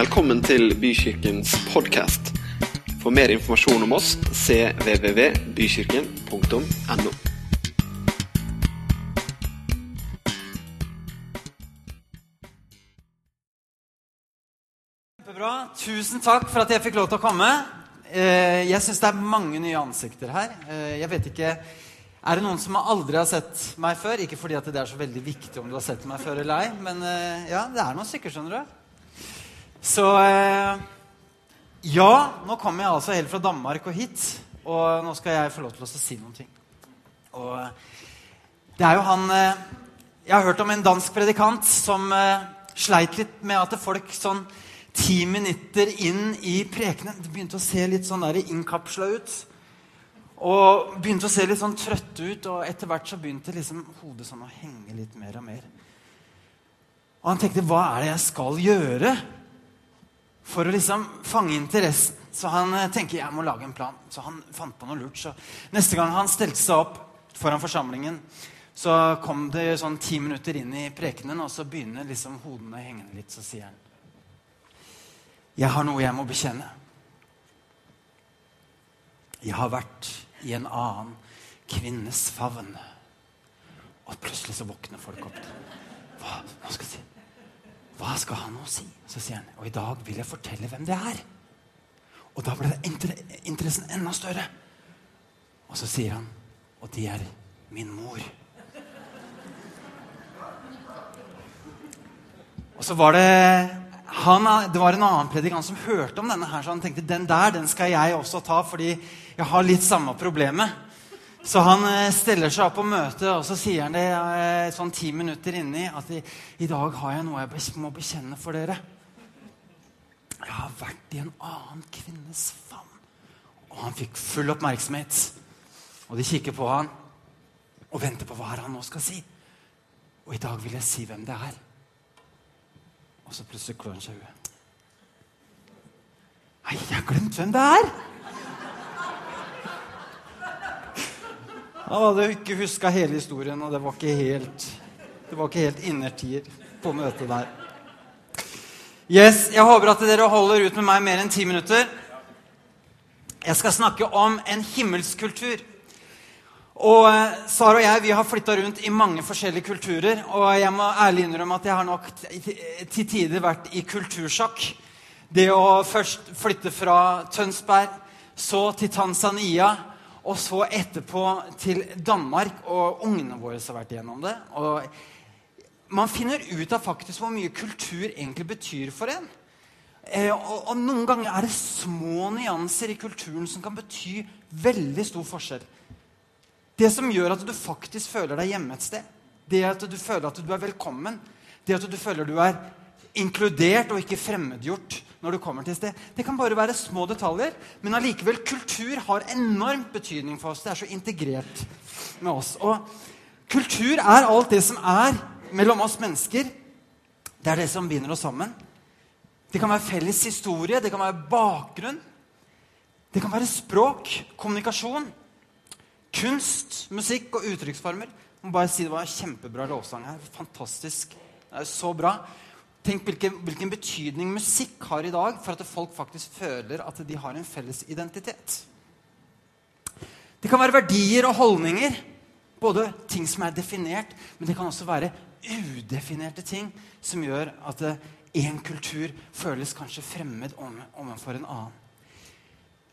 Velkommen til Bykirkens podkast. For mer informasjon om oss cvvvbykirken.no. Kjempebra. Tusen takk for at jeg fikk lov til å komme. Eh, Jeg syns det er mange nye ansikter her. Eh, Jeg vet ikke Er det noen som aldri har sett meg før? Ikke fordi det er så veldig viktig om du har sett meg før eller ei, men eh, ja, det er noen stykker, skjønner du. Så eh, Ja, nå kommer jeg altså helt fra Danmark og hit, og nå skal jeg få lov til å si noen ting. Og eh, det er jo han eh, Jeg har hørt om en dansk predikant som sleit litt med at folk sånn ti minutter inn i prekenen begynte å se litt sånn innkapsla ut. Og begynte å se litt sånn trøtte ut, og etter hvert så begynte liksom hodet sånn å henge litt mer og mer. Og han tenkte hva er det jeg skal gjøre for å liksom fange interessen? Så han eh, tenker jeg må lage en plan. Så han fant på noe lurt. Så neste gang han stelte seg opp foran forsamlingen, så kom det sånn ti minutter inn i prekenen, og så begynner liksom hodene hengende litt. Så sier han Jeg har noe jeg må bekjenne. Jeg har vært i en annen kvinnes favn. Og plutselig så våkner folk opp. Hva, hva, skal, jeg si? Hva skal han nå si? Så sier han, og i dag vil jeg fortelle hvem det er. Og da ble det inter interessen enda større. Og så sier han, og det er min mor. Og så var det han, det var en annen predikant som hørte om denne, her, så han tenkte den der den skal jeg også ta, fordi jeg har litt samme problemet. Så han eh, steller seg opp på møtet, og så sier han det eh, sånn ti minutter inni at i, i dag har jeg noe jeg må bekjenne for dere. Jeg har vært i en annen kvinnes favn. Og han fikk full oppmerksomhet. Og de kikker på han og venter på hva han nå skal si. Og i dag vil jeg si hvem det er. Og så plutselig klør han seg i huet. Nei, jeg har glemt hvem det er! Han hadde ikke huska hele historien, og det var ikke helt Det var ikke helt innertier på møtet der. Yes, Jeg håper at dere holder ut med meg mer enn ti minutter. Jeg skal snakke om en himmelskultur. Og eh, Sara og jeg vi har flytta rundt i mange forskjellige kulturer. Og jeg må ærlig innrømme at jeg har nok til tider vært i kultursjokk. Det å først flytte fra Tønsberg, så til Tanzania, og så etterpå til Danmark. Og ungene våre har vært igjennom det. Og man finner ut av faktisk hvor mye kultur egentlig betyr for en. Eh, og, og noen ganger er det små nyanser i kulturen som kan bety veldig stor forskjell. Det som gjør at du faktisk føler deg hjemme et sted, det at du føler at du er velkommen, det at du føler du er inkludert og ikke fremmedgjort når du kommer til sted, det kan bare være små detaljer. Men allikevel, kultur har enormt betydning for oss. Det er så integrert med oss. Og kultur er alt det som er mellom oss mennesker. Det er det som binder oss sammen. Det kan være felles historie, det kan være bakgrunn. Det kan være språk, kommunikasjon. Kunst, musikk og uttrykksformer. Jeg må bare si Det var en kjempebra lovsang her. Fantastisk. Det er så bra. Tenk hvilken, hvilken betydning musikk har i dag for at folk faktisk føler at de har en felles identitet. Det kan være verdier og holdninger. Både ting som er definert, men det kan også være udefinerte ting som gjør at én kultur føles kanskje fremmed overfor en annen.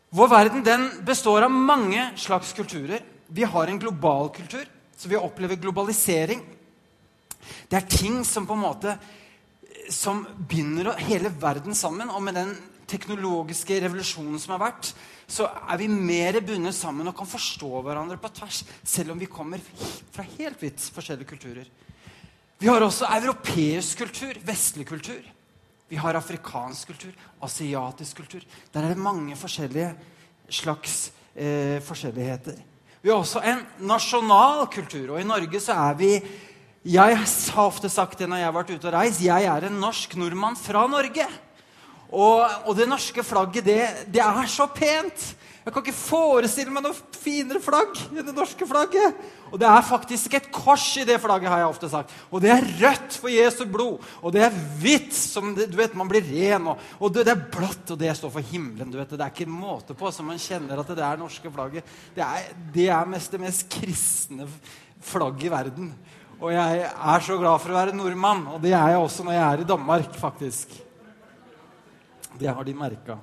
Vår verden den består av mange slags kulturer. Vi har en global kultur, så vi opplever globalisering. Det er ting som på en måte som binder hele verden sammen. Og med den teknologiske revolusjonen som har vært, så er vi mer bundet sammen og kan forstå hverandre på tvers, selv om vi kommer fra helt vidt forskjellige kulturer. Vi har også europeisk kultur, vestlig kultur. Vi har afrikansk kultur, asiatisk kultur. Der er det mange forskjellige slags eh, forskjelligheter. Vi har også en nasjonal kultur, og i Norge så er vi Jeg har ofte sagt det når jeg har vært ute og reist. Jeg er en norsk nordmann fra Norge. Og, og det norske flagget, det, det er så pent! Jeg kan ikke forestille meg noe finere flagg enn det norske flagget. Og det er faktisk et kors i det flagget, har jeg ofte sagt. Og det er rødt for Jesu blod. Og det er hvitt, som det, du vet, man blir ren. Og, og det, det, er blått, og det står for himmelen. du vet. Det er ikke en måte på som man kjenner at det er norske flagget. Det er, det er mest det mest kristne flagget i verden. Og jeg er så glad for å være nordmann, og det er jeg også når jeg er i Danmark, faktisk. Det har de merka.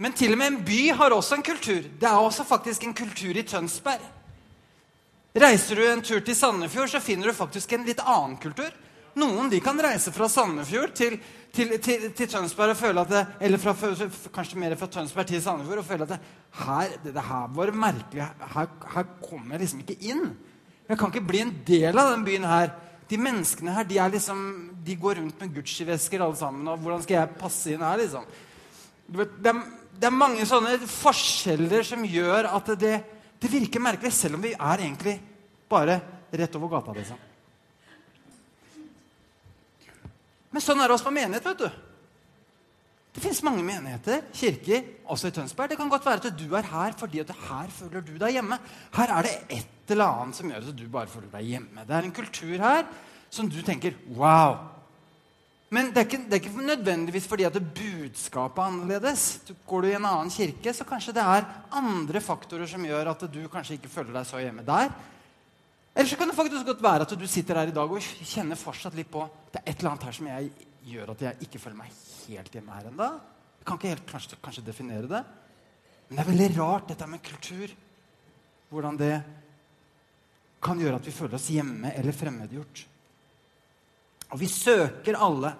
Men til og med en by har også en kultur. Det er også faktisk en kultur i Tønsberg. Reiser du en tur til Sandefjord, så finner du faktisk en litt annen kultur. Noen de kan reise fra Sandefjord til, til, til, til Tønsberg og føle at det, Eller fra, kanskje mer fra Tønsberg til Sandefjord og føle at det, her, det, det her var merkelig. Her, her kommer jeg liksom ikke inn. Jeg kan ikke bli en del av den byen her. De menneskene her de, er liksom, de går rundt med Gucci-vesker alle sammen. og Hvordan skal jeg passe inn her? liksom? Det, er, det, er, mange sånne forskjeller som gjør at det, det, virker merkelig, selv om vi er egentlig bare rett over gata. liksom. Men sånn er det også på menighet. vet du. Det fins mange menigheter, kirker, også i Tønsberg. Det kan godt være at du er her fordi at her føler du deg hjemme. Her er det et eller annet som gjør at du bare føler deg hjemme. Det er en kultur her som du tenker Wow! Men det er, ikke, det er ikke nødvendigvis fordi at budskapet er annerledes. Går du i en annen kirke, så kanskje det er andre faktorer som gjør at du kanskje ikke føler deg så hjemme der. Eller så kan det faktisk godt være at du sitter her i dag og kjenner fortsatt litt på det er et eller annet her som jeg gjør at jeg ikke føler meg helt hjemme her ennå. Jeg kan ikke helt kanskje, kanskje definere det. Men det er veldig rart, dette med kultur. Hvordan det kan gjøre at vi føler oss hjemme eller fremmedgjort. Og vi søker alle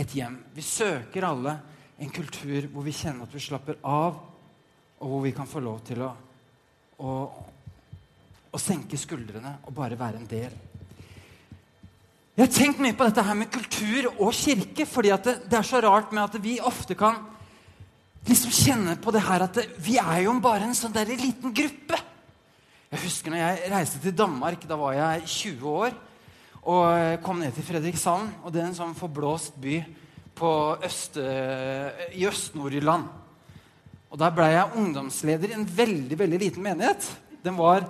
et hjem. Vi søker alle en kultur hvor vi kjenner at vi slapper av, og hvor vi kan få lov til å, å, å senke skuldrene og bare være en del. Jeg har tenkt mye på dette her med kultur og kirke, fordi det, det, er så rart med at vi ofte kan liksom kjenne på det her at det, vi er jo bare en sånn der liten gruppe. Jeg husker når jeg reiste til Danmark. Da var jeg 20 år. Og kom ned til Fredrikshavn. Og det er en sånn forblåst by øst, i Øst-Nord-Irland. Og der ble jeg ungdomsleder i en veldig veldig liten menighet. Den var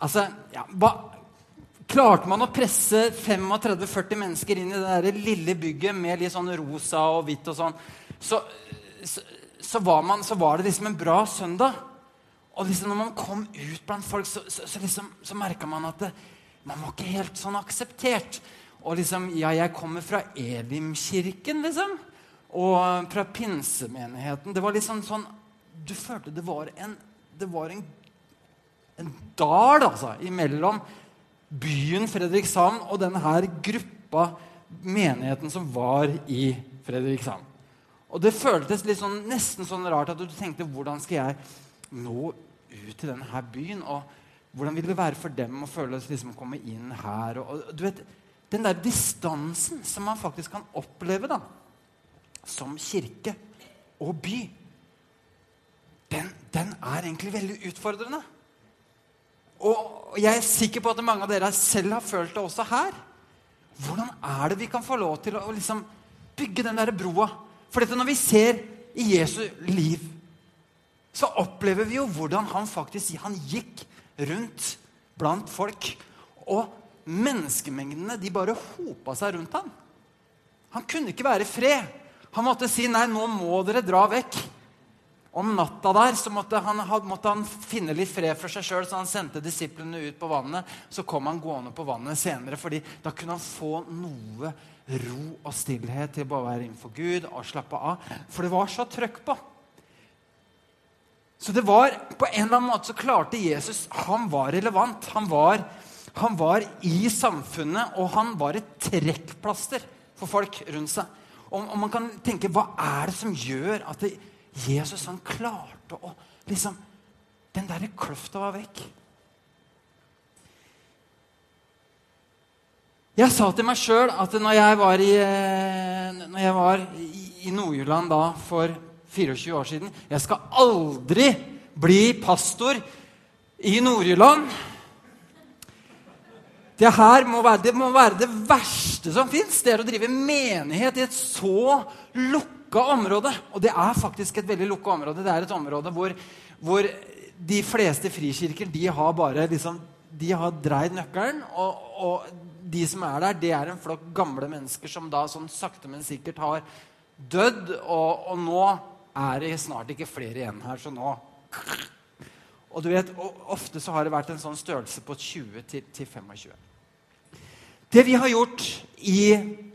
Altså ja, ba, Klarte man å presse 35-40 mennesker inn i det der lille bygget med litt sånn rosa og hvitt og sånn, så, så, så, var man, så, var det liksom en bra søndag. Og liksom når man kom ut blant folk, så, så liksom, merka man at det, man var ikke helt sånn akseptert. Og liksom Ja, jeg kommer fra Elimkirken, liksom. Og fra pinsemenigheten. Det var liksom sånn Du følte det var en Det var en, en dal, altså, imellom byen Fredrikshavn og denne gruppa menigheten som var i Fredrikshavn. Og det føltes sånn, nesten sånn rart at du tenkte hvordan skal jeg nå ut til denne byen? og hvordan vil det være for dem å føle seg liksom komme inn her? Og, og, du vet, Den der distansen som man faktisk kan oppleve da, som kirke og by, den, den er egentlig veldig utfordrende. Og jeg er sikker på at mange av dere selv har følt det også her. Hvordan er det vi kan få lov til å liksom bygge den der broa? For dette når vi ser i Jesu liv, så opplever vi jo hvordan han faktisk han gikk rundt blant folk. Og menneskemengdene de bare hopa seg rundt ham. Han kunne ikke være i fred. Han måtte si nei, nå må dere dra vekk. Om natta der så måtte han, måtte han finne litt fred for seg sjøl, så han sendte disiplene ut på vannet. Så kom han gående på vannet senere, fordi da kunne han få noe ro og stillhet til å være innenfor Gud og slappe av. For det var så trøkk på. Så det var, på en eller annen måte så klarte Jesus Han var relevant. Han var, han var i samfunnet, og han var et trekkplaster for folk rundt seg. Og, og, man kan tenke hva er det som gjør at det, Jesus han klarte å liksom, Den derre kløfta var vekk. Jeg sa til meg sjøl at når jeg var i, eh, når jeg var i, Nord-Jylland da for 24 år siden. Jeg skal aldri bli pastor i Nord-Jylland. Det her må være det, må være det verste som fins. Det er å drive menighet i et så lukka område. Og det er faktisk et veldig lukka område. Det er et område hvor, hvor de fleste frikirker de har bare liksom, de har dreid nøkkelen. Og, og, de som er der, det er en flokk gamle mennesker som da sånn sakte, men sikkert har dødd. Og, og nå er det snart ikke flere igjen her, så nå Og du vet, og Ofte så har det vært en sånn størrelse på 20 til, til 25. Det vi har gjort i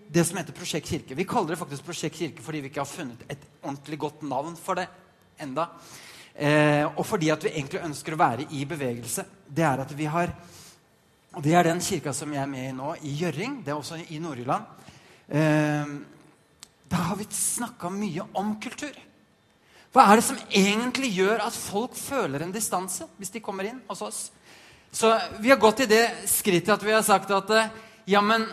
det som heter Prosjekt kirke Vi kaller det faktisk Prosjekt kirke fordi vi ikke har funnet et ordentlig godt navn for det enda. Eh, og fordi at vi egentlig ønsker å være i bevegelse. Det er at vi har og Det er den kirka som jeg er med i nå, i Gjøring. Det er også i Nord-Jylland. Eh, da har vi snakka mye om kultur. Hva er det som egentlig gjør at folk føler en distanse hvis de kommer inn hos oss? Så vi har gått i det skrittet at vi har sagt at eh, ja, men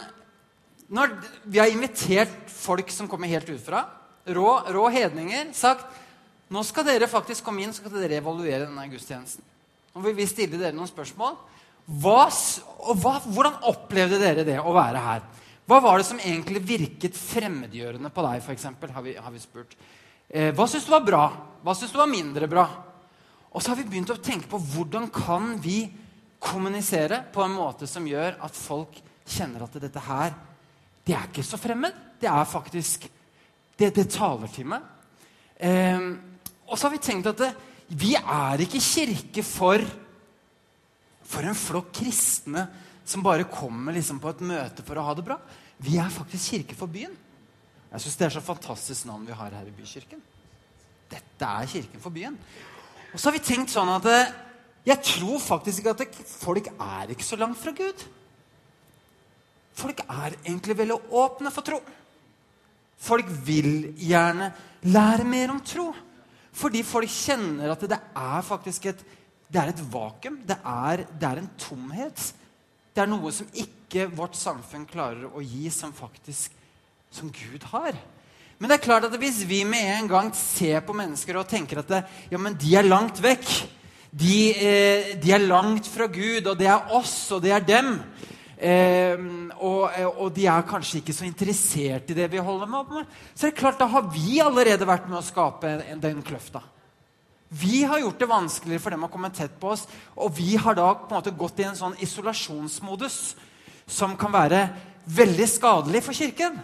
når vi har invitert folk som kommer helt utfra, rå, rå hedninger, sagt nå skal dere faktisk komme inn så skal dere evaluere denne gudstjenesten. Nå vil vi stille dere noen spørsmål. Hva, hva, hvordan opplevde dere det å være her? Hva var det som egentlig virket fremmedgjørende på deg, f.eks.? Har, har vi spurt. Eh, hva syns du var bra? Hva syns du var mindre bra? Og så har vi begynt å tenke på hvordan kan vi kommunisere på en måte som gjør at folk kjenner at dette her det er ikke så fremmed. Det er faktisk Det, det taler til meg. Eh, og så har vi tenkt at det, vi er ikke kirke for for en flokk kristne som bare kommer liksom på et møte for å ha det bra. Vi er faktisk kirke for byen. Jeg syns det er så fantastisk navn vi har her i Bykirken. Dette er Kirken for byen. Og så har vi tenkt sånn at eh, jeg tror faktisk ikke at folk er ikke så langt fra Gud. Folk er egentlig veldig åpne for tro. Folk vil gjerne lære mer om tro. Fordi folk kjenner at det er faktisk et, det er et vakuum. Det er, det er, en tomhet. Det er noe som ikke vårt samfunn klarer å gi, som faktisk som Gud har. Men det er klart at hvis vi med en gang ser på mennesker og tenker at det, ja, men de er langt vekk de, eh, de, er langt fra Gud, og det er oss, og det er dem og, og, de er kanskje ikke så interessert i det vi holder med. Så det er klart, da har vi allerede vært med å skape den kløfta. Vi har gjort det vanskeligere for dem å komme tett på oss. Og vi har da på en måte gått i en sånn isolasjonsmodus som kan være veldig skadelig for Kirken.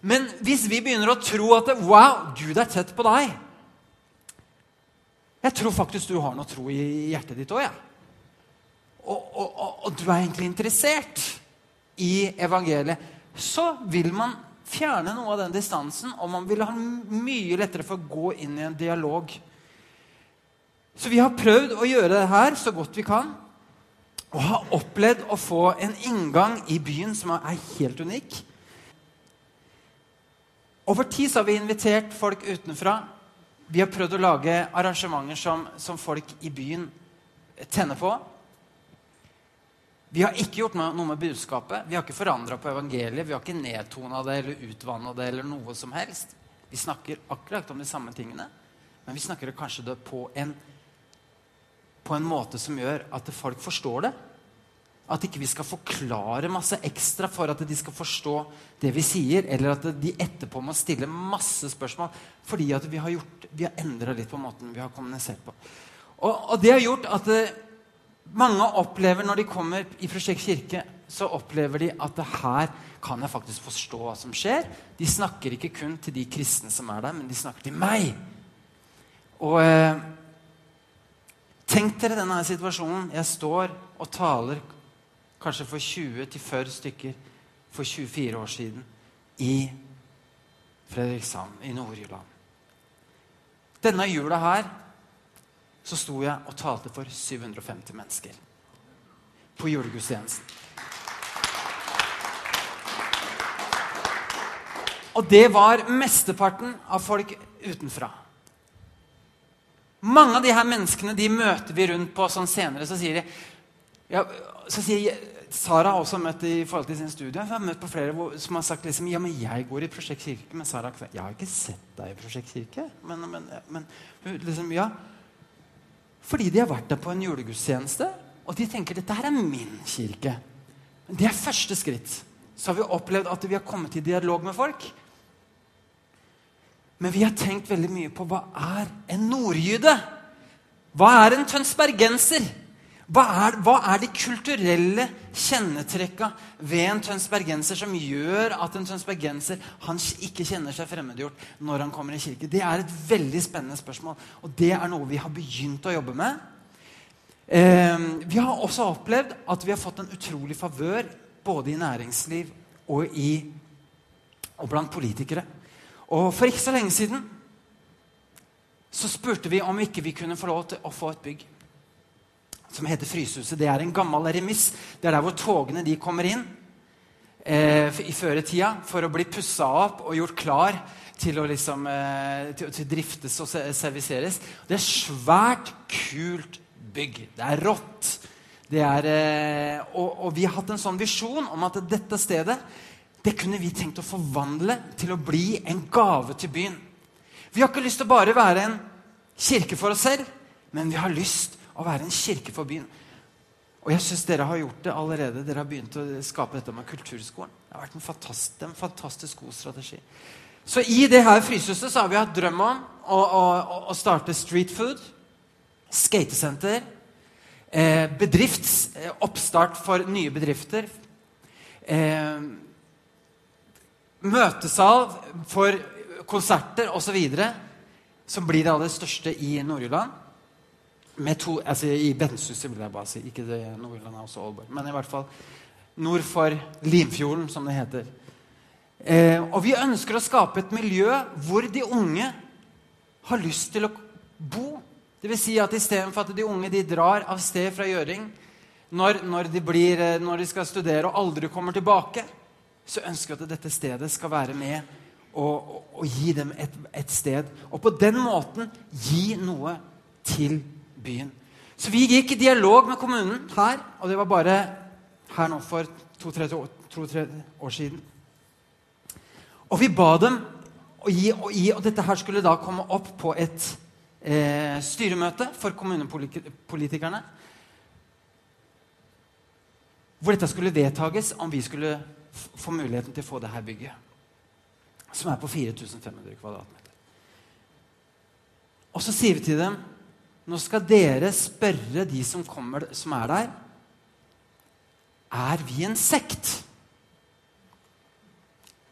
Men hvis vi begynner å tro at det, wow, Gud er tett på deg Jeg tror faktisk du har noe tro i hjertet ditt òg, jeg. Ja og, og, og, du er egentlig interessert i evangeliet, så vil man fjerne noe av den distansen, og man vil ha mye lettere for å gå inn i en dialog. Så vi har prøvd å gjøre det her så godt vi kan. Og har opplevd å få en inngang i byen som er helt unik. Over tid så har vi invitert folk utenfra. Vi har prøvd å lage arrangementer som, som folk i byen tenner på. Vi har ikke gjort noe med budskapet. Vi har ikke forandra på evangeliet. Vi har ikke nedtona det eller utvanna det eller noe som helst. Vi snakker akkurat om de samme tingene, men vi snakker kanskje det på en, på en måte som gjør at folk forstår det. At ikke vi skal forklare masse ekstra for at de skal forstå det vi sier, eller at de etterpå må stille masse spørsmål fordi at vi har, gjort, har endra litt på måten vi har kommunisert på. Og, og det har gjort at mange opplever når de kommer i Prosjekt kirke, så opplever de at det her kan jeg faktisk forstå hva som skjer. De snakker ikke kun til de kristne som er der, men de snakker til meg. Og eh, tenk dere denne situasjonen. Jeg står og taler kanskje for 20-40 stykker for 24 år siden i Fredrikshamn i Nord-Jylland. Denne jula her så sto jeg og talte for 750 mennesker på julegudstjenesten. Og det var mesteparten av folk utenfra. Mange av de her menneskene de møter vi rundt på sånn senere. Så sier de ja, så sier Sara har også møtt i forhold til sin studie. Jeg har møtt på flere som har sagt liksom, ja, men jeg går i Prosjekt Kirke. Men Sara har sagt jeg har ikke sett deg i Prosjekt Kirke. Men, men, men liksom, ja, fordi de har vært der på en julegudstjeneste, og de tenker dette her er min kirke. Det er første skritt. Så har vi opplevd at vi har kommet i dialog med folk. Men vi har tenkt veldig mye på hva er en nordjyde? Hva er en tønsbergenser? Hva er, hva er de kulturelle kjennetrekka ved en tønsbergenser som gjør at en tønsbergenser han ikke kjenner seg fremmedgjort når han kommer i kirke? Det er et veldig spennende spørsmål, og det er noe vi har begynt å jobbe med. Eh, vi har også opplevd at vi har fått en utrolig favør både i næringsliv og, i, og blant politikere. Og for ikke så lenge siden så spurte vi om ikke vi kunne få lov til å få et bygg som heter Frysehuset. Det er en gammel remiss. Det er der hvor togene de kommer inn eh, i føretida for å bli pussa opp og gjort klar til å liksom, eh, til, til driftes og serviseres. Det er svært kult bygg. Det er rått. Det er, eh, og, og vi har hatt en sånn visjon om at dette stedet det kunne vi tenkt å forvandle til å bli en gave til byen. Vi har ikke lyst til å bare være en kirke for oss selv, men vi har lyst å være en kirke for byen. Og jeg syns dere har gjort det allerede. Dere har begynt å skape dette med kulturskolen. Det har vært en fantastisk, en fantastisk god strategi. Så i det her frysehuset så har vi hatt drøm om å, å, å starte street food, skatesenter, eh, bedriftsoppstart eh, for nye bedrifter. Eh, møtesal for konserter osv. Som blir det aller største i Nord-Jylland. Altså I Benshuset, vil jeg bare si. Ikke det Nord-Jylland er også Aalborg. Men i hvert fall nord for Limfjorden, som det heter. Eh, og vi ønsker å skape et miljø hvor de unge har lyst til å bo. Vil si at Istedenfor at de unge de drar av sted fra Gjøring når, når, de blir, eh, når de skal studere og aldri kommer tilbake, så ønsker vi at dette stedet skal være med og, og, og gi dem et, et, sted. Og på den måten gi noe til byen. Så vi gikk i dialog med kommunen her, og det var bare her nå for to-tre år, to, år siden. Og vi ba dem å gi, og gi, og dette her skulle da komme opp på et eh, styremøte for kommunepolitikerne. Hvor dette skulle vedtages om vi skulle få muligheten til å få det her bygget. Som er på 4500 kvadratmeter. Og så sier vi til dem nå skal dere spørre de som, kommer, som er der, er vi en sekt.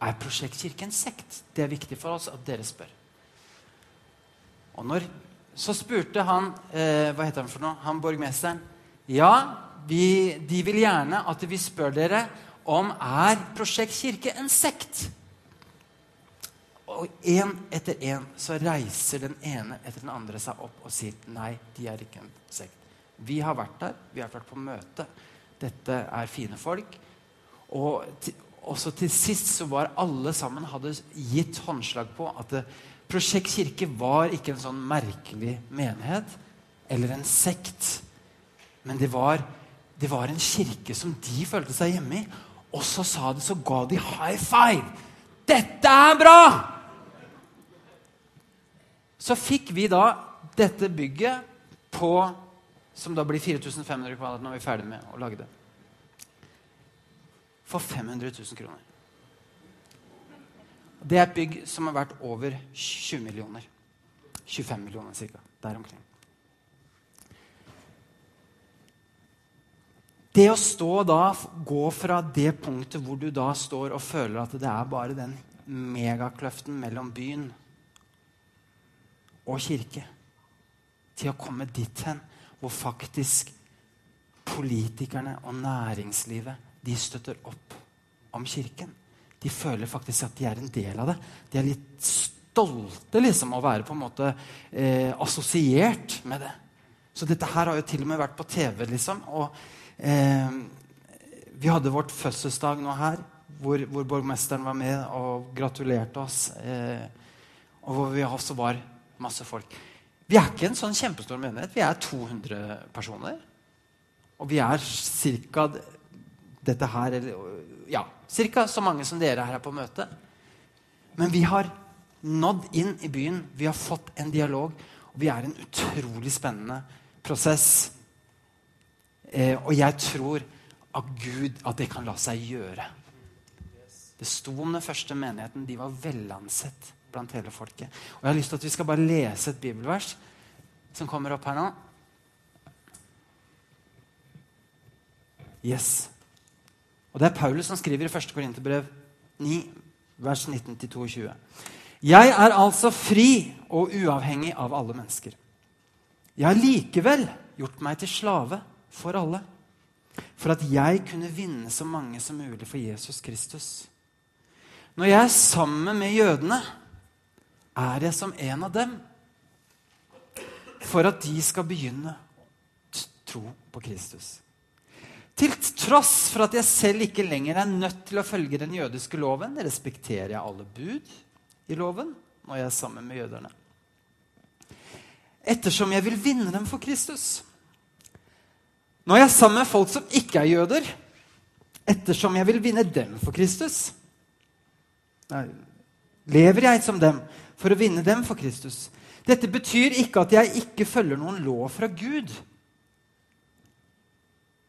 Er Prosjektkirke en sekt? Det er viktig for oss at dere spør. Og når, Så spurte han eh, hva heter han for noe? Han borgmesteren. Ja, vi, de vil gjerne at vi spør dere om er Prosjekt Kirke en sekt. Og én etter én så reiser den ene etter den andre seg opp og sier nei, de er ikke en sekt. Vi har vært der, vi har vært på møte. Dette er fine folk. Og til, også til sist så var alle sammen hadde gitt håndslag på at det, Prosjekt Kirke var ikke en sånn merkelig menighet eller en sekt. Men det var, det var en kirke som de følte seg hjemme i. Og så sa de, så ga de high five. Dette er bra! Så fikk vi da dette bygget på Som da blir 4500 kvadrat når vi er ferdig med å lage det. For 500 000 kroner. Det er et bygg som har vært over 20 millioner. 25 millioner ca. Der omkring. Det å stå da, gå fra det punktet hvor du da står og føler at det er bare den megakløften mellom byen og kirke, til å komme dit hen hvor faktisk politikerne og næringslivet de støtter opp om kirken. De føler faktisk at de er en del av det. De er litt stolte liksom å være på en måte eh, assosiert med det. Så dette her har jo til og med vært på TV. liksom, og Eh, vi hadde vårt fødselsdag nå her, hvor, hvor, borgmesteren var med og gratulerte oss. Eh, og hvor vi også var masse folk. Vi er ikke en sånn kjempestor menighet. Vi er 200 personer. Og vi er ca. dette her Ja, ca. så mange som dere her er på møte. Men vi har nådd inn i byen. Vi har fått en dialog. Og vi er en utrolig spennende prosess. Eh, og jeg tror av Gud at det kan la seg gjøre. Det sto om den første menigheten. De var velansett blant hele folket. Og Jeg har lyst til at vi skal bare lese et bibelvers som kommer opp her nå. Yes. Og Det er Paulus som skriver i 1. Korinterbrev 9, vers 19-22. Jeg er altså fri og uavhengig av alle mennesker. Jeg har likevel gjort meg til slave for alle, for at jeg kunne vinne så mange som mulig for Jesus Kristus. Når jeg er sammen med jødene, er jeg som en av dem, for at de skal begynne å tro på Kristus. Til tross for at jeg selv ikke lenger er nødt til å følge den jødiske loven, respekterer jeg alle bud i loven når jeg er sammen med jøderne. Ettersom jeg vil vinne dem for Kristus. Når jeg er sammen med folk som ikke er jøder, ettersom jeg vil vinne dem for Kristus. Lever jeg som dem for å vinne dem for Kristus. Dette betyr ikke at jeg ikke følger noen lov fra Gud.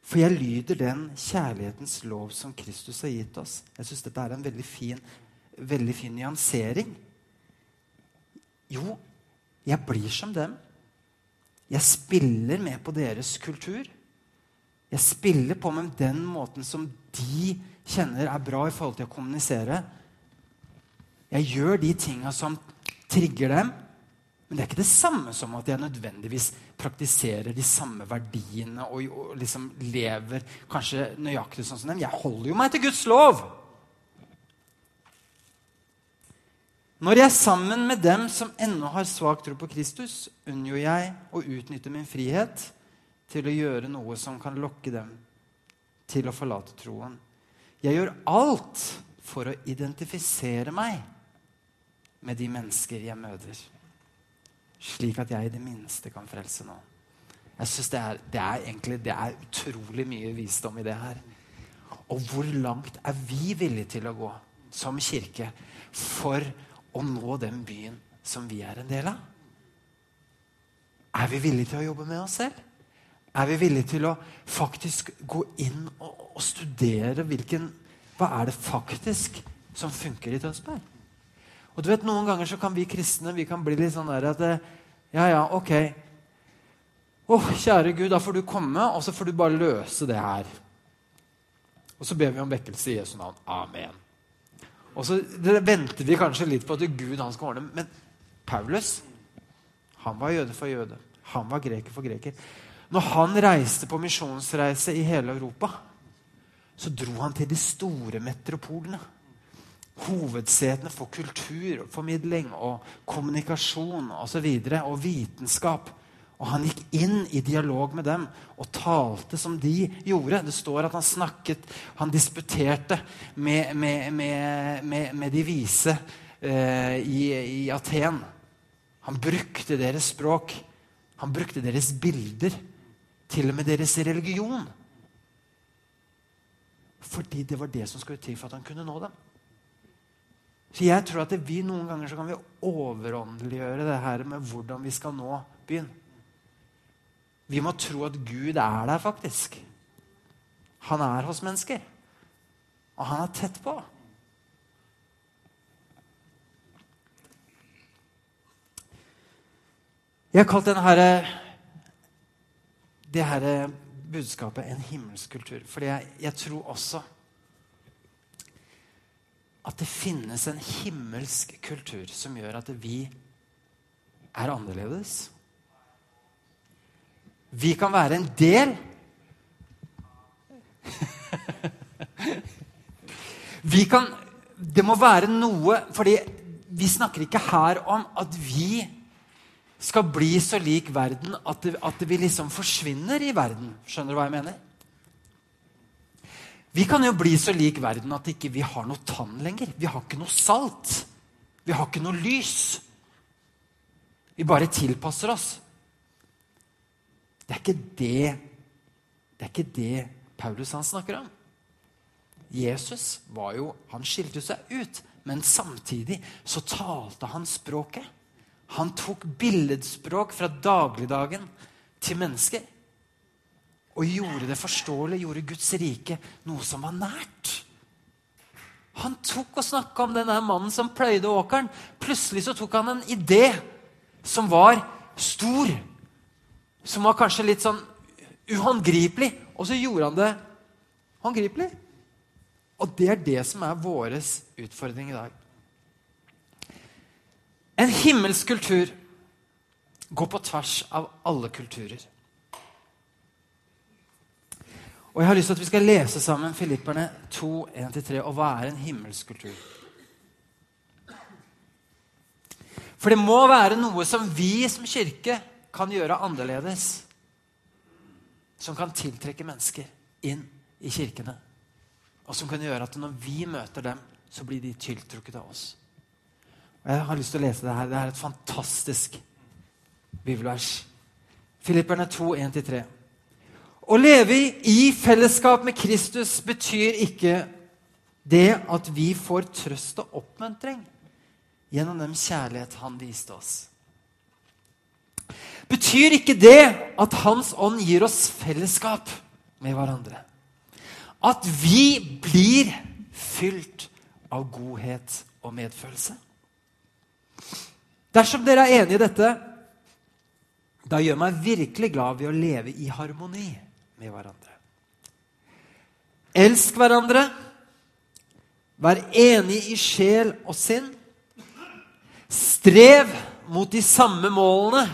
For jeg lyder den kjærlighetens lov som Kristus har gitt oss. Jeg syns dette er en veldig fin, veldig fin nyansering. Jo, jeg blir som dem. Jeg spiller med på deres kultur. Jeg spiller på med den måten som de kjenner er bra i forhold til å kommunisere. Jeg gjør de tinga som trigger dem. Men det er ikke det samme som at jeg nødvendigvis praktiserer de samme verdiene og, og liksom lever kanskje nøyaktig sånn som dem. Jeg holder jo meg til Guds lov! Når jeg er sammen med dem som ennå har svak tro på Kristus, unngår jeg å utnytte min frihet til å gjøre noe som kan lokke dem til å forlate troen. Jeg gjør alt for å identifisere meg med de mennesker jeg møter slik at jeg i det minste kan frelse noen. Jeg synes det er, det er egentlig det er utrolig mye visdom i det her. Og hvor langt er vi villige til å gå som kirke for å nå den byen som vi er en del av? Er vi villige til å jobbe med oss selv? Er vi villige til å faktisk gå inn og, og studere hvilken, hva er det faktisk som funker i Tønsberg? Og du vet, Noen ganger så kan vi kristne vi kan bli litt sånn der at Ja, ja, ok. Å, oh, kjære Gud, da får du komme, og så får du bare løse det her. Og så ber vi om vekkelse i Jesu navn. Amen. Og så venter vi kanskje litt på at Gud han skal ordne Men Paulus han var jøde for jøde. Han var greker for greker. Når han reiste på misjonsreise i hele Europa, så dro han til de store metropolene hovedsetene for kulturformidling og kommunikasjon. Og, så videre, og vitenskap. Og han gikk inn i dialog med dem og talte som de gjorde. Det står at han snakket, han disputerte med, med, med, med de vise eh, i, i, Aten. Han brukte deres språk. Han brukte deres bilder. Til og med deres religion. Fordi det var det som skulle til for at han kunne nå dem. Så jeg tror at vi noen ganger så kan vi overåndeliggjøre det her med hvordan vi skal nå byen. Vi må tro at Gud er der, faktisk. Han er hos mennesker. Og han er tett på. Jeg har kalt denne her, det her budskapet en himmelsk kultur. Fordi jeg, jeg tror også at det finnes en himmelsk kultur som gjør at vi er annerledes. Vi kan være en del Vi kan Det må være noe fordi vi snakker ikke her om at vi skal bli så lik verden at, det, at vi liksom forsvinner i verden. Skjønner du hva jeg mener? Vi kan jo bli så lik verden at ikke vi ikke har noe tann lenger. Vi har ikke noe salt. Vi har ikke noe lys. Vi bare tilpasser oss. Det er ikke det Det er ikke det Paulus han snakker om. Jesus var jo, han skilte seg ut, men samtidig så talte han språket. Han tok billedspråk fra dagligdagen til mennesker. Og gjorde det forståelig, gjorde Guds rike noe som var nært. Han tok og snakka om denne mannen som pløyde åkeren. Plutselig så tok han en idé som var stor. Som var kanskje litt sånn uhåndgripelig. Og så gjorde han det håndgripelig. Og det er det som er vår utfordring i dag. En himmelsk kultur går på tvers av alle kulturer. Og Jeg har lyst til at vi skal lese sammen Filipperne 2, 1-3. Og hva er en himmelsk kultur? For det må være noe som vi som kirke kan gjøre annerledes. Som kan tiltrekke mennesker inn i kirkene. Og som kan gjøre at når vi møter dem, så blir de tiltrukket av oss. Og Jeg har lyst til å lese det her. Det er et fantastisk bibelvers. Filipperne 2, 1-3. Å leve i fellesskap med Kristus betyr ikke det at vi får trøst og oppmuntring gjennom den kjærlighet han viste oss. Betyr ikke det at Hans ånd gir oss fellesskap med hverandre? At vi blir fylt av godhet og medfølelse? Dersom dere er enig i dette, da gjør meg virkelig glad ved å leve i harmoni med hverandre. Elsk hverandre. Vær enig i sjel og sinn. Strev mot de samme målene.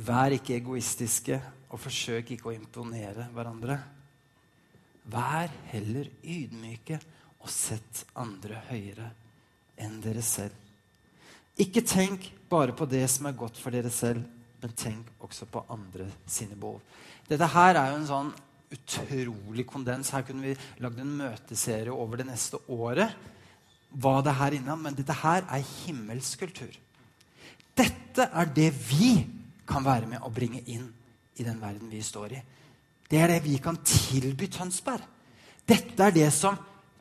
Vær ikke egoistiske, og forsøk ikke å imponere hverandre. Vær heller ydmyke og sett andre høyere enn dere selv. Ikke tenk bare på det som er godt for dere selv men tenk også på andre sine behov. Dette her er jo en sånn utrolig kondens. Her kunne vi lagd en møteserie over det neste året. Hva det her innan, Men dette her er himmelsk kultur. Dette er det vi kan være med å bringe inn i den verden vi står i. Det er det vi kan tilby Tønsberg. Dette er det som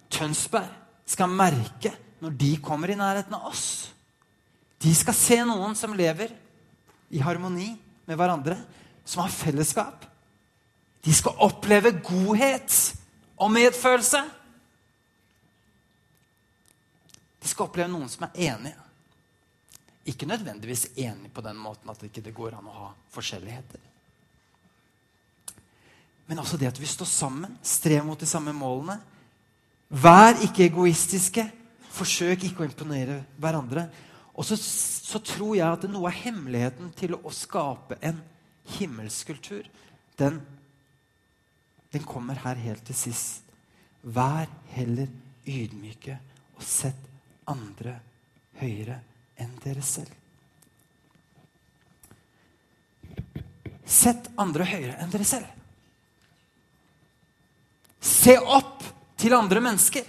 Tønsberg skal merke når de kommer i nærheten av oss. De skal se noen som lever i harmoni med hverandre, som har fellesskap. De skal oppleve godhet og medfølelse. De skal oppleve noen som er enige. Ikke nødvendigvis enige på den måten at det ikke går an å ha forskjelligheter. Men også det at vi står sammen, strever mot de samme målene. Vær ikke egoistiske. Forsøk ikke å imponere hverandre. Og så, så, tror jeg at noe av hemmeligheten til å skape en himmelskultur, den, den kommer her helt til sist. Vær heller ydmyke og sett andre høyere enn dere selv. Sett andre høyere enn dere selv. Se opp til andre mennesker.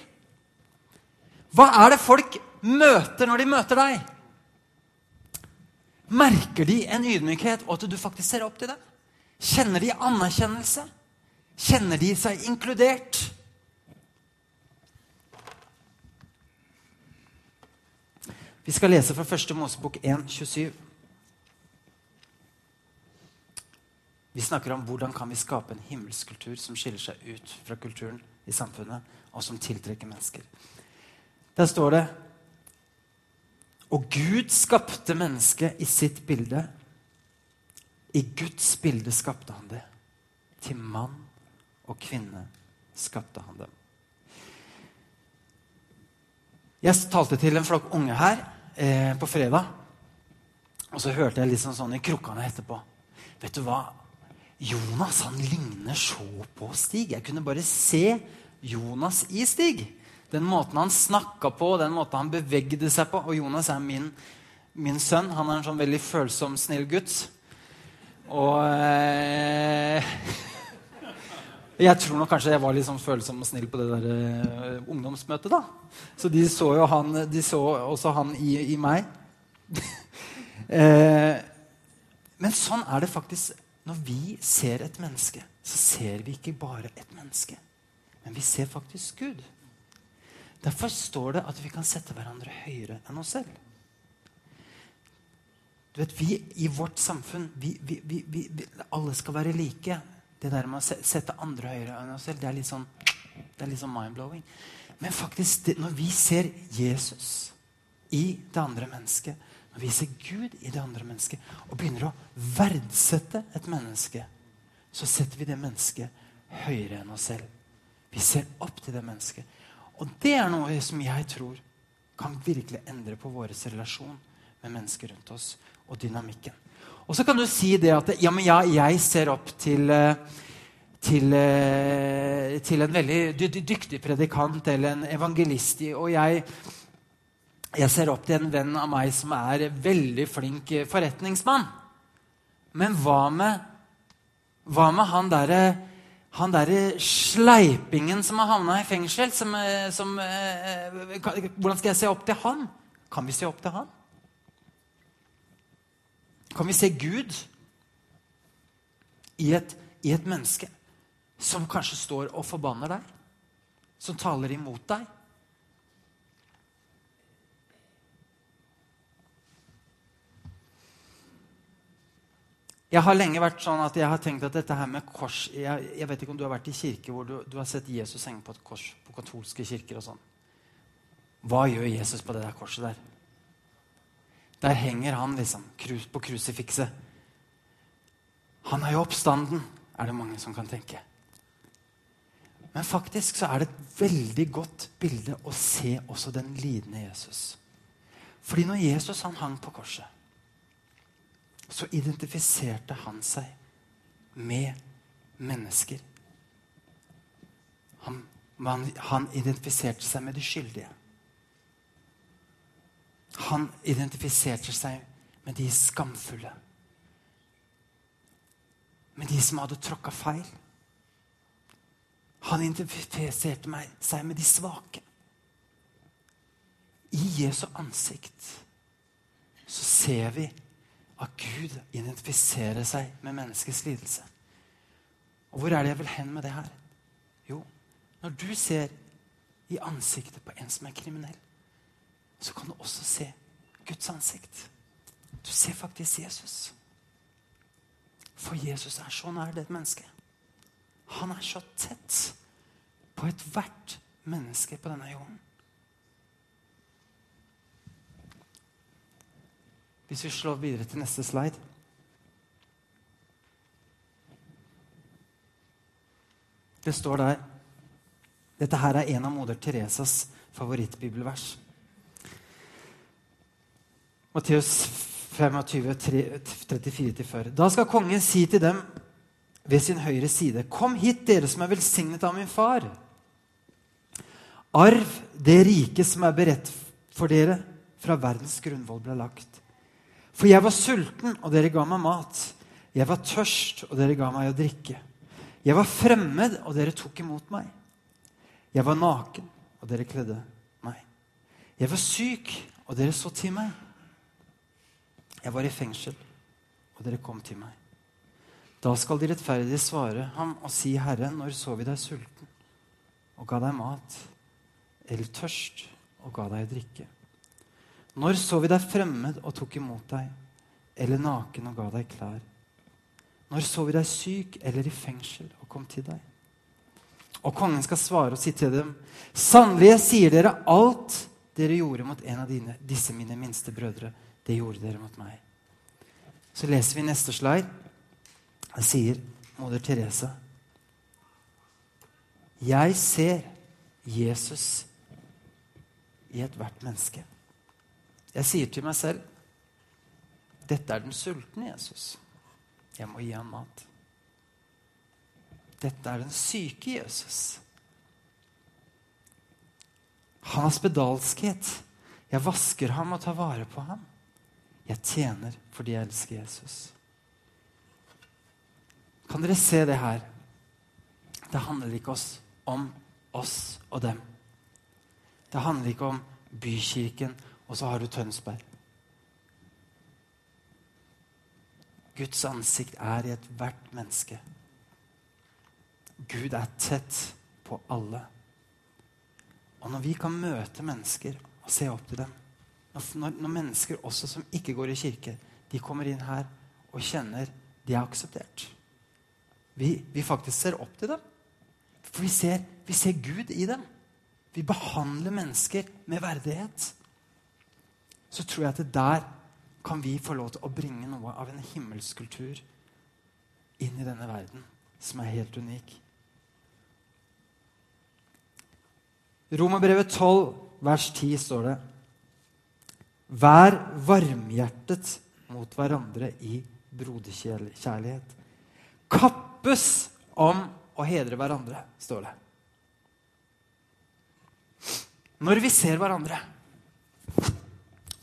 Hva er det folk møter når de møter deg? Merker de en ydmykhet, og at du faktisk ser opp til dem? Kjenner de anerkjennelse? Kjenner de seg inkludert? Vi skal lese fra 1. Mosebok 1, 27. Vi snakker om hvordan kan vi skape en himmelskultur som skiller seg ut fra kulturen i samfunnet, og som tiltrekker mennesker. Der står det og Gud skapte mennesket i sitt bilde. I Guds bilde skapte han det. Til mann og kvinne skapte han dem. Jeg talte til en flokk unge her eh, på fredag. Og så hørte jeg litt sånn, sånn i krukkene etterpå. Vet du hva? Jonas han ligner så på Stig. Jeg kunne bare se Jonas i Stig. Den måten han snakka på, den måten han bevegde seg på. Og Jonas er min, min sønn. Han er en sånn veldig følsom, snill gutt. Og eh, Jeg tror nok kanskje jeg var litt sånn følsom og snill på det der eh, ungdomsmøtet. da. Så de så jo han, de så også han i, i meg. eh, men sånn er det faktisk når vi ser et menneske. Så ser vi ikke bare et menneske, men vi ser faktisk Gud. Derfor står det at vi kan sette hverandre høyere enn oss selv. du vet, Vi i vårt samfunn vi, vi, vi, Alle skal være like. Det der med å sette andre høyere enn oss selv, det er litt sånn, er litt sånn mind-blowing. Men faktisk, det, når vi ser Jesus i det andre mennesket, når vi ser Gud i det andre mennesket, og begynner å verdsette et menneske, så setter vi det mennesket høyere enn oss selv. Vi ser opp til det mennesket. Og det er noe som jeg tror kan virkelig endre på vår relasjon med mennesker rundt oss og dynamikken. Og så kan du si det at ja, men ja, jeg ser opp til, eh, til, eh, til en veldig dyktig predikant eller en evangelist. Og jeg, jeg ser opp til en venn av meg som er veldig flink forretningsmann. Men hva med, hva med han derre han derre sleipingen som har havna i fengsel som, eh, som, Hvordan skal jeg se opp til han? Kan vi se opp til han? kan vi se Gud i et, i et menneske som kanskje står og forbanner deg, som taler imot deg. Jeg har lenge vært sånn at jeg har tenkt at dette her med kors Jeg, jeg vet ikke om du har vært i kirke hvor du, du har sett Jesus henge på et kors på katolske kirker og sånn. Hva gjør Jesus på det der korset der? Der henger han liksom på krusifikset. Han er jo oppstanden, er det mange som kan tenke. Men faktisk så er det et veldig godt bilde å se også den lidende Jesus. Fordi når Jesus han hang på korset, så identifiserte han seg med mennesker. Han, han, han identifiserte seg med de skyldige. Han identifiserte seg med de skamfulle. Med de som hadde tråkka feil. Han identifiserte seg med de svake. I Jesu ansikt så ser vi at Gud identifiserer seg med menneskets lidelse. Og hvor er det jeg vil hen med det her? Jo, når du ser i ansiktet på en som er kriminell, så kan du også se Guds ansikt. Du ser faktisk Jesus. For Jesus er så nær det et menneske. Han er så tett på ethvert menneske på denne jorden. Hvis vi slår videre til neste slide Det står der Dette her er en av moder Teresas favorittbibelvers. Matteus 25, 34-40. Da skal kongen si til dem ved sin høyre side.: Kom hit, dere som er velsignet av min far. Arv det rike som er beredt for dere fra verdens grunnvoll ble lagt. For jeg var sulten, og dere ga meg mat. Jeg var tørst, og dere ga meg å drikke. Jeg var fremmed, og dere tok imot meg. Jeg var naken, og dere kledde meg. Jeg var syk, og dere så til meg. Jeg var i fengsel, og dere kom til meg. Da skal de rettferdige svare ham og si, Herre, når så vi deg sulten og ga deg mat, eller tørst og ga deg drikke? Når så vi deg fremmed og tok imot deg, eller naken og ga deg klær? Når så vi deg syk eller i fengsel og kom til deg? Og kongen skal svare og si til dem, sannelig, sier dere, alt dere gjorde mot en av dine, disse mine minste brødre, det gjorde dere mot meg. Så leser vi neste slide. Det sier moder Teresa. Jeg ser Jesus i ethvert menneske. Jeg sier til meg selv dette er den sultne Jesus. Jeg må gi ham mat. Dette er den syke Jesus. Han har spedalskhet. Jeg vasker ham og tar vare på ham. Jeg tjener fordi jeg elsker Jesus. Kan dere se det her? Det handler ikke om oss og dem. Det handler ikke om bykirken, og så har du Tønsberg. Guds ansikt er i ethvert menneske. Gud er tett på alle. Og når vi kan møte mennesker og se opp til dem, når, når, mennesker også som ikke går i kirke, de kommer inn her og kjenner de er akseptert. Vi, vi faktisk ser opp til dem. For vi ser, vi ser Gud i dem. Vi behandler mennesker med verdighet. Så tror jeg at det der kan vi få lov til å bringe noe av en himmelskultur inn i denne verden, som er helt unik. Romerbrevet 12, vers 10 står det Vær varmhjertet mot hverandre i broderkjærlighet. Kappes om å hedre hverandre, står det. Når vi ser hverandre,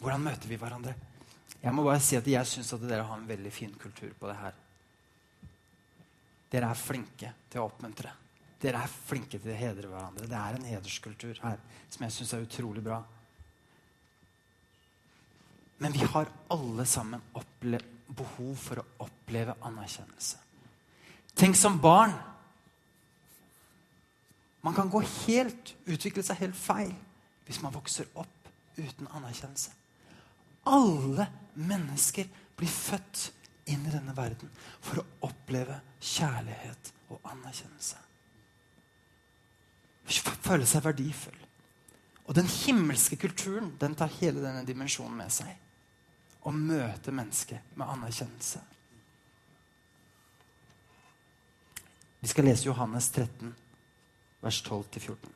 hvordan møter vi hverandre? Jeg må bare si at jeg syns at dere har en veldig fin kultur på det her. Dere er flinke til å oppmuntre. Dere er flinke til å hedre hverandre. Det er en hederskultur her som jeg syns er utrolig bra. Men vi har alle sammen behov for å oppleve anerkjennelse. Tenk som barn. Man kan gå helt, utvikle seg helt feil hvis man vokser opp uten anerkjennelse. Alle mennesker blir født inn i denne verden for å oppleve kjærlighet og anerkjennelse. Føle seg verdifull. Og den himmelske kulturen den tar hele denne dimensjonen med seg. Å møte mennesket med anerkjennelse. Vi skal lese Johannes 13, vers 12-14.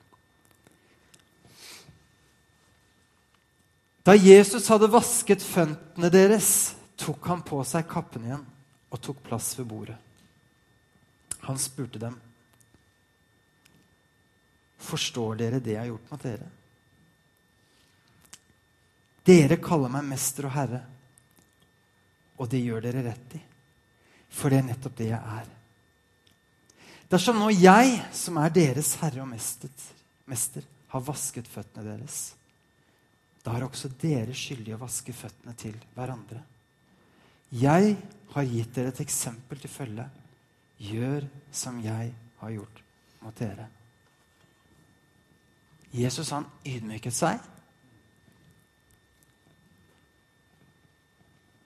Da Jesus hadde vasket føttene deres, tok han på seg kappen igjen og tok plass ved bordet. Han spurte dem, 'Forstår dere det jeg har gjort mot dere?' Dere kaller meg mester og herre, og det gjør dere rett i, for det er nettopp det jeg er. Dersom nå jeg, som er deres herre og mester, mester har vasket føttene deres, da er også dere skyldige å vaske føttene til hverandre. Jeg har gitt dere et eksempel til følge. Gjør som jeg har gjort mot dere. Jesus han ydmyket seg.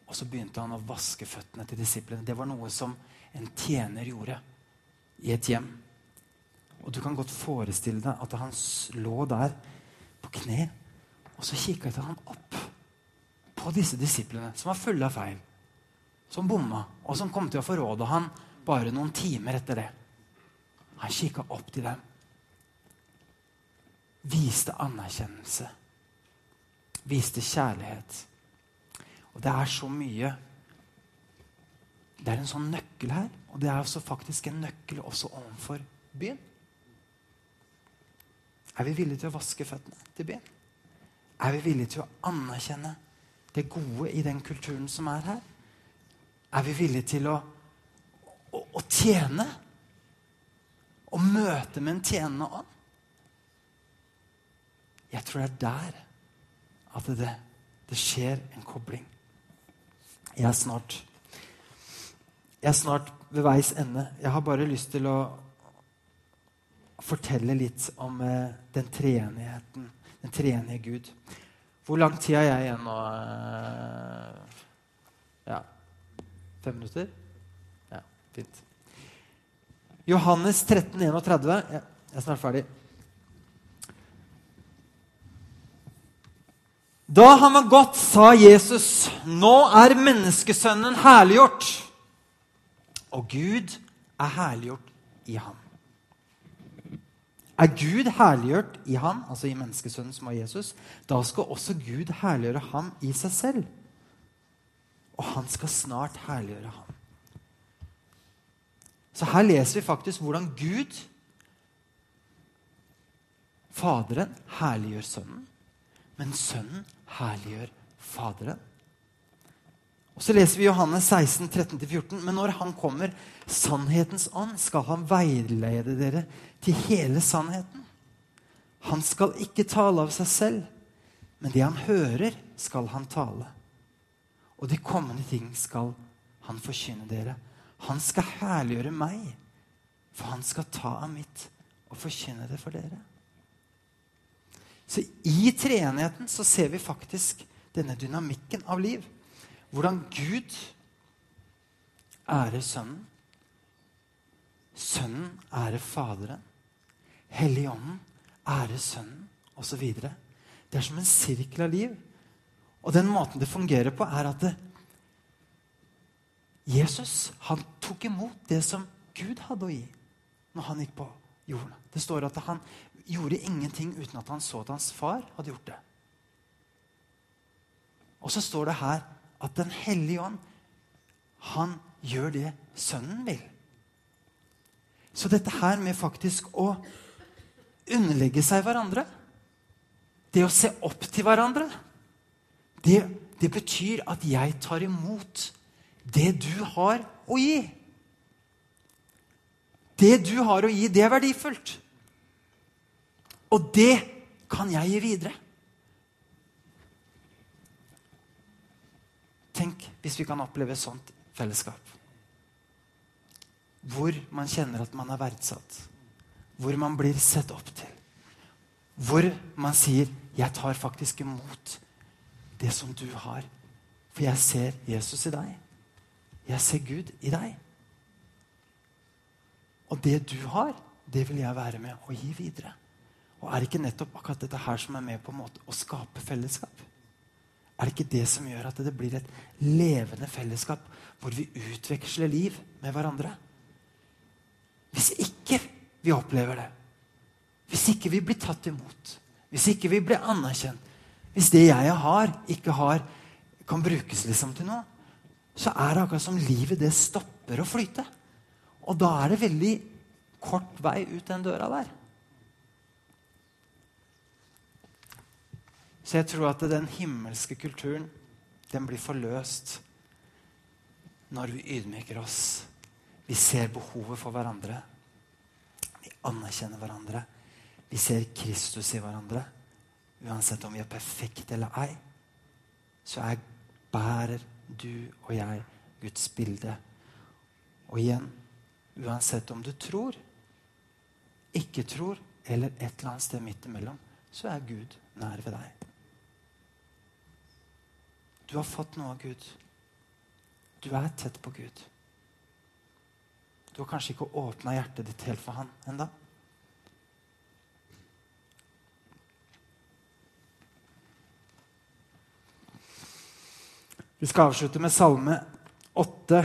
Og så begynte han å vaske føttene til disiplene. Det var noe som en tjener gjorde i et hjem. Og du kan godt forestille deg at han lå der på kne og så kikket han opp på disse disiplene som var fulle av feil. Som bomma, og som kom til å forråde han bare noen timer etter det. Han kikka opp til dem. Viste anerkjennelse. Viste kjærlighet. Og det er så mye Det er en sånn nøkkel her. Og det er faktisk en nøkkel også overfor byen. Er vi villige til å vaske føttene til byen? Er vi villige til å anerkjenne det gode i den kulturen som er her? Er vi villige til å, å, å tjene? Å møte med en tjenende ånd? Jeg tror det er der at det, det skjer en kobling. Jeg er snart Jeg er snart ved veis ende. Jeg har bare lyst til å fortelle litt om eh, den treenigheten den tredje Gud. Hvor lang tid har jeg igjen nå? Ja Fem minutter? Ja, fint. Johannes 13, 31. Jeg er snart ferdig. Da han var gått, sa Jesus, 'Nå er menneskesønnen herliggjort.' Og Gud er herliggjort i ham. Er Gud herliggjort i ham, altså i menneskesønnen som var Jesus, da skal også Gud herliggjøre ham i seg selv. Og han skal snart herliggjøre ham. Så her leser vi faktisk hvordan Gud, Faderen, herliggjør Sønnen. Men Sønnen herliggjør Faderen. Og Så leser vi Johannes 16, 13-14. Men når han kommer, sannhetens ånd, skal han veilede dere til hele sannheten. Han skal ikke tale av seg selv, men det han hører, skal han tale. Og de kommende ting skal han forkynne dere. Han skal herliggjøre meg, for han skal ta av mitt og forkynne det for dere. Så i treenigheten så ser vi faktisk denne dynamikken av liv hvordan Gud ærer Sønnen. Sønnen ærer Faderen. Helligånden ærer Sønnen, osv. Det er som en sirkel av liv. Og den måten det fungerer på, er at det, Jesus han tok imot det som Gud hadde å gi når han gikk på jorden. Det står at han gjorde ingenting uten at han så at hans far hadde gjort det. Og så står det her at Den hellige ånd, han gjør det sønnen vil. Så dette her med faktisk å underlegge seg hverandre, det å se opp til hverandre, det, det betyr at jeg tar imot det du har å gi. Det du har å gi, det er verdifullt. Og det kan jeg gi videre. Tenk hvis vi kan oppleve sånt fellesskap. Hvor man kjenner at man er verdsatt. Hvor man blir sett opp til. Hvor man sier 'Jeg tar faktisk imot det som du har', for jeg ser Jesus i deg. Jeg ser Gud i deg. Og det du har, det vil jeg være med og gi videre. Og er det ikke nettopp akkurat dette her som er med på en måte å skape fellesskap? Er det ikke det som gjør at det blir et levende fellesskap hvor vi utveksler liv med hverandre? Hvis ikke vi opplever det, hvis ikke vi blir tatt imot, hvis ikke vi blir anerkjent, hvis det jeg har, ikke har, kan brukes liksom til noe, så er det akkurat som livet det stopper å flyte. Og da er det veldig kort vei ut den døra der. Så jeg tror at den himmelske kulturen den blir forløst når vi ydmyker oss. Vi ser behovet for hverandre. Vi anerkjenner hverandre. Vi ser Kristus i hverandre. Uansett om vi er perfekte eller ei, så er, bærer du og jeg Guds bilde. Og igjen uansett om du tror, ikke tror eller et eller annet sted midt imellom, så er Gud nær ved deg. Du har fått noe av Gud. Du er tett på Gud. Du har kanskje ikke åpna hjertet ditt helt for Han enda. Vi skal avslutte med Salme 8,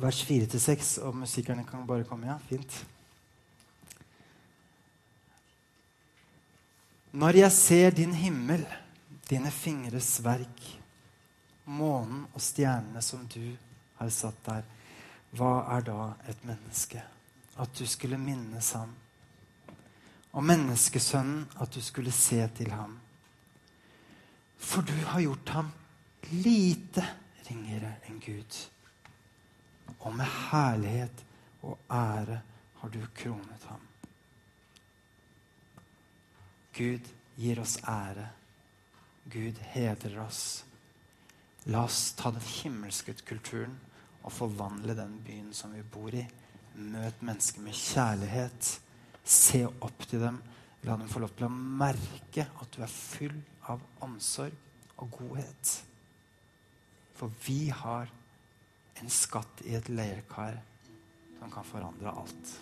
vers 4-6. Og musikerne kan bare komme. Ja, fint. Når jeg ser din himmel, dine fingres verk, månen og stjernene som du har satt der, hva er da et menneske? At du skulle minnes ham. Og menneskesønnen, at du skulle se til ham. For du har gjort ham lite ringere enn Gud. Og med herlighet og ære har du kronet ham. Gud gir oss ære. Gud hedrer oss. La oss ta den himmelske kulturen og forvandle den byen som vi bor i. Møt mennesker med kjærlighet. Se opp til dem. La dem få lov til å merke at du er full av omsorg og godhet. For vi har en skatt i et leirkar som kan forandre alt.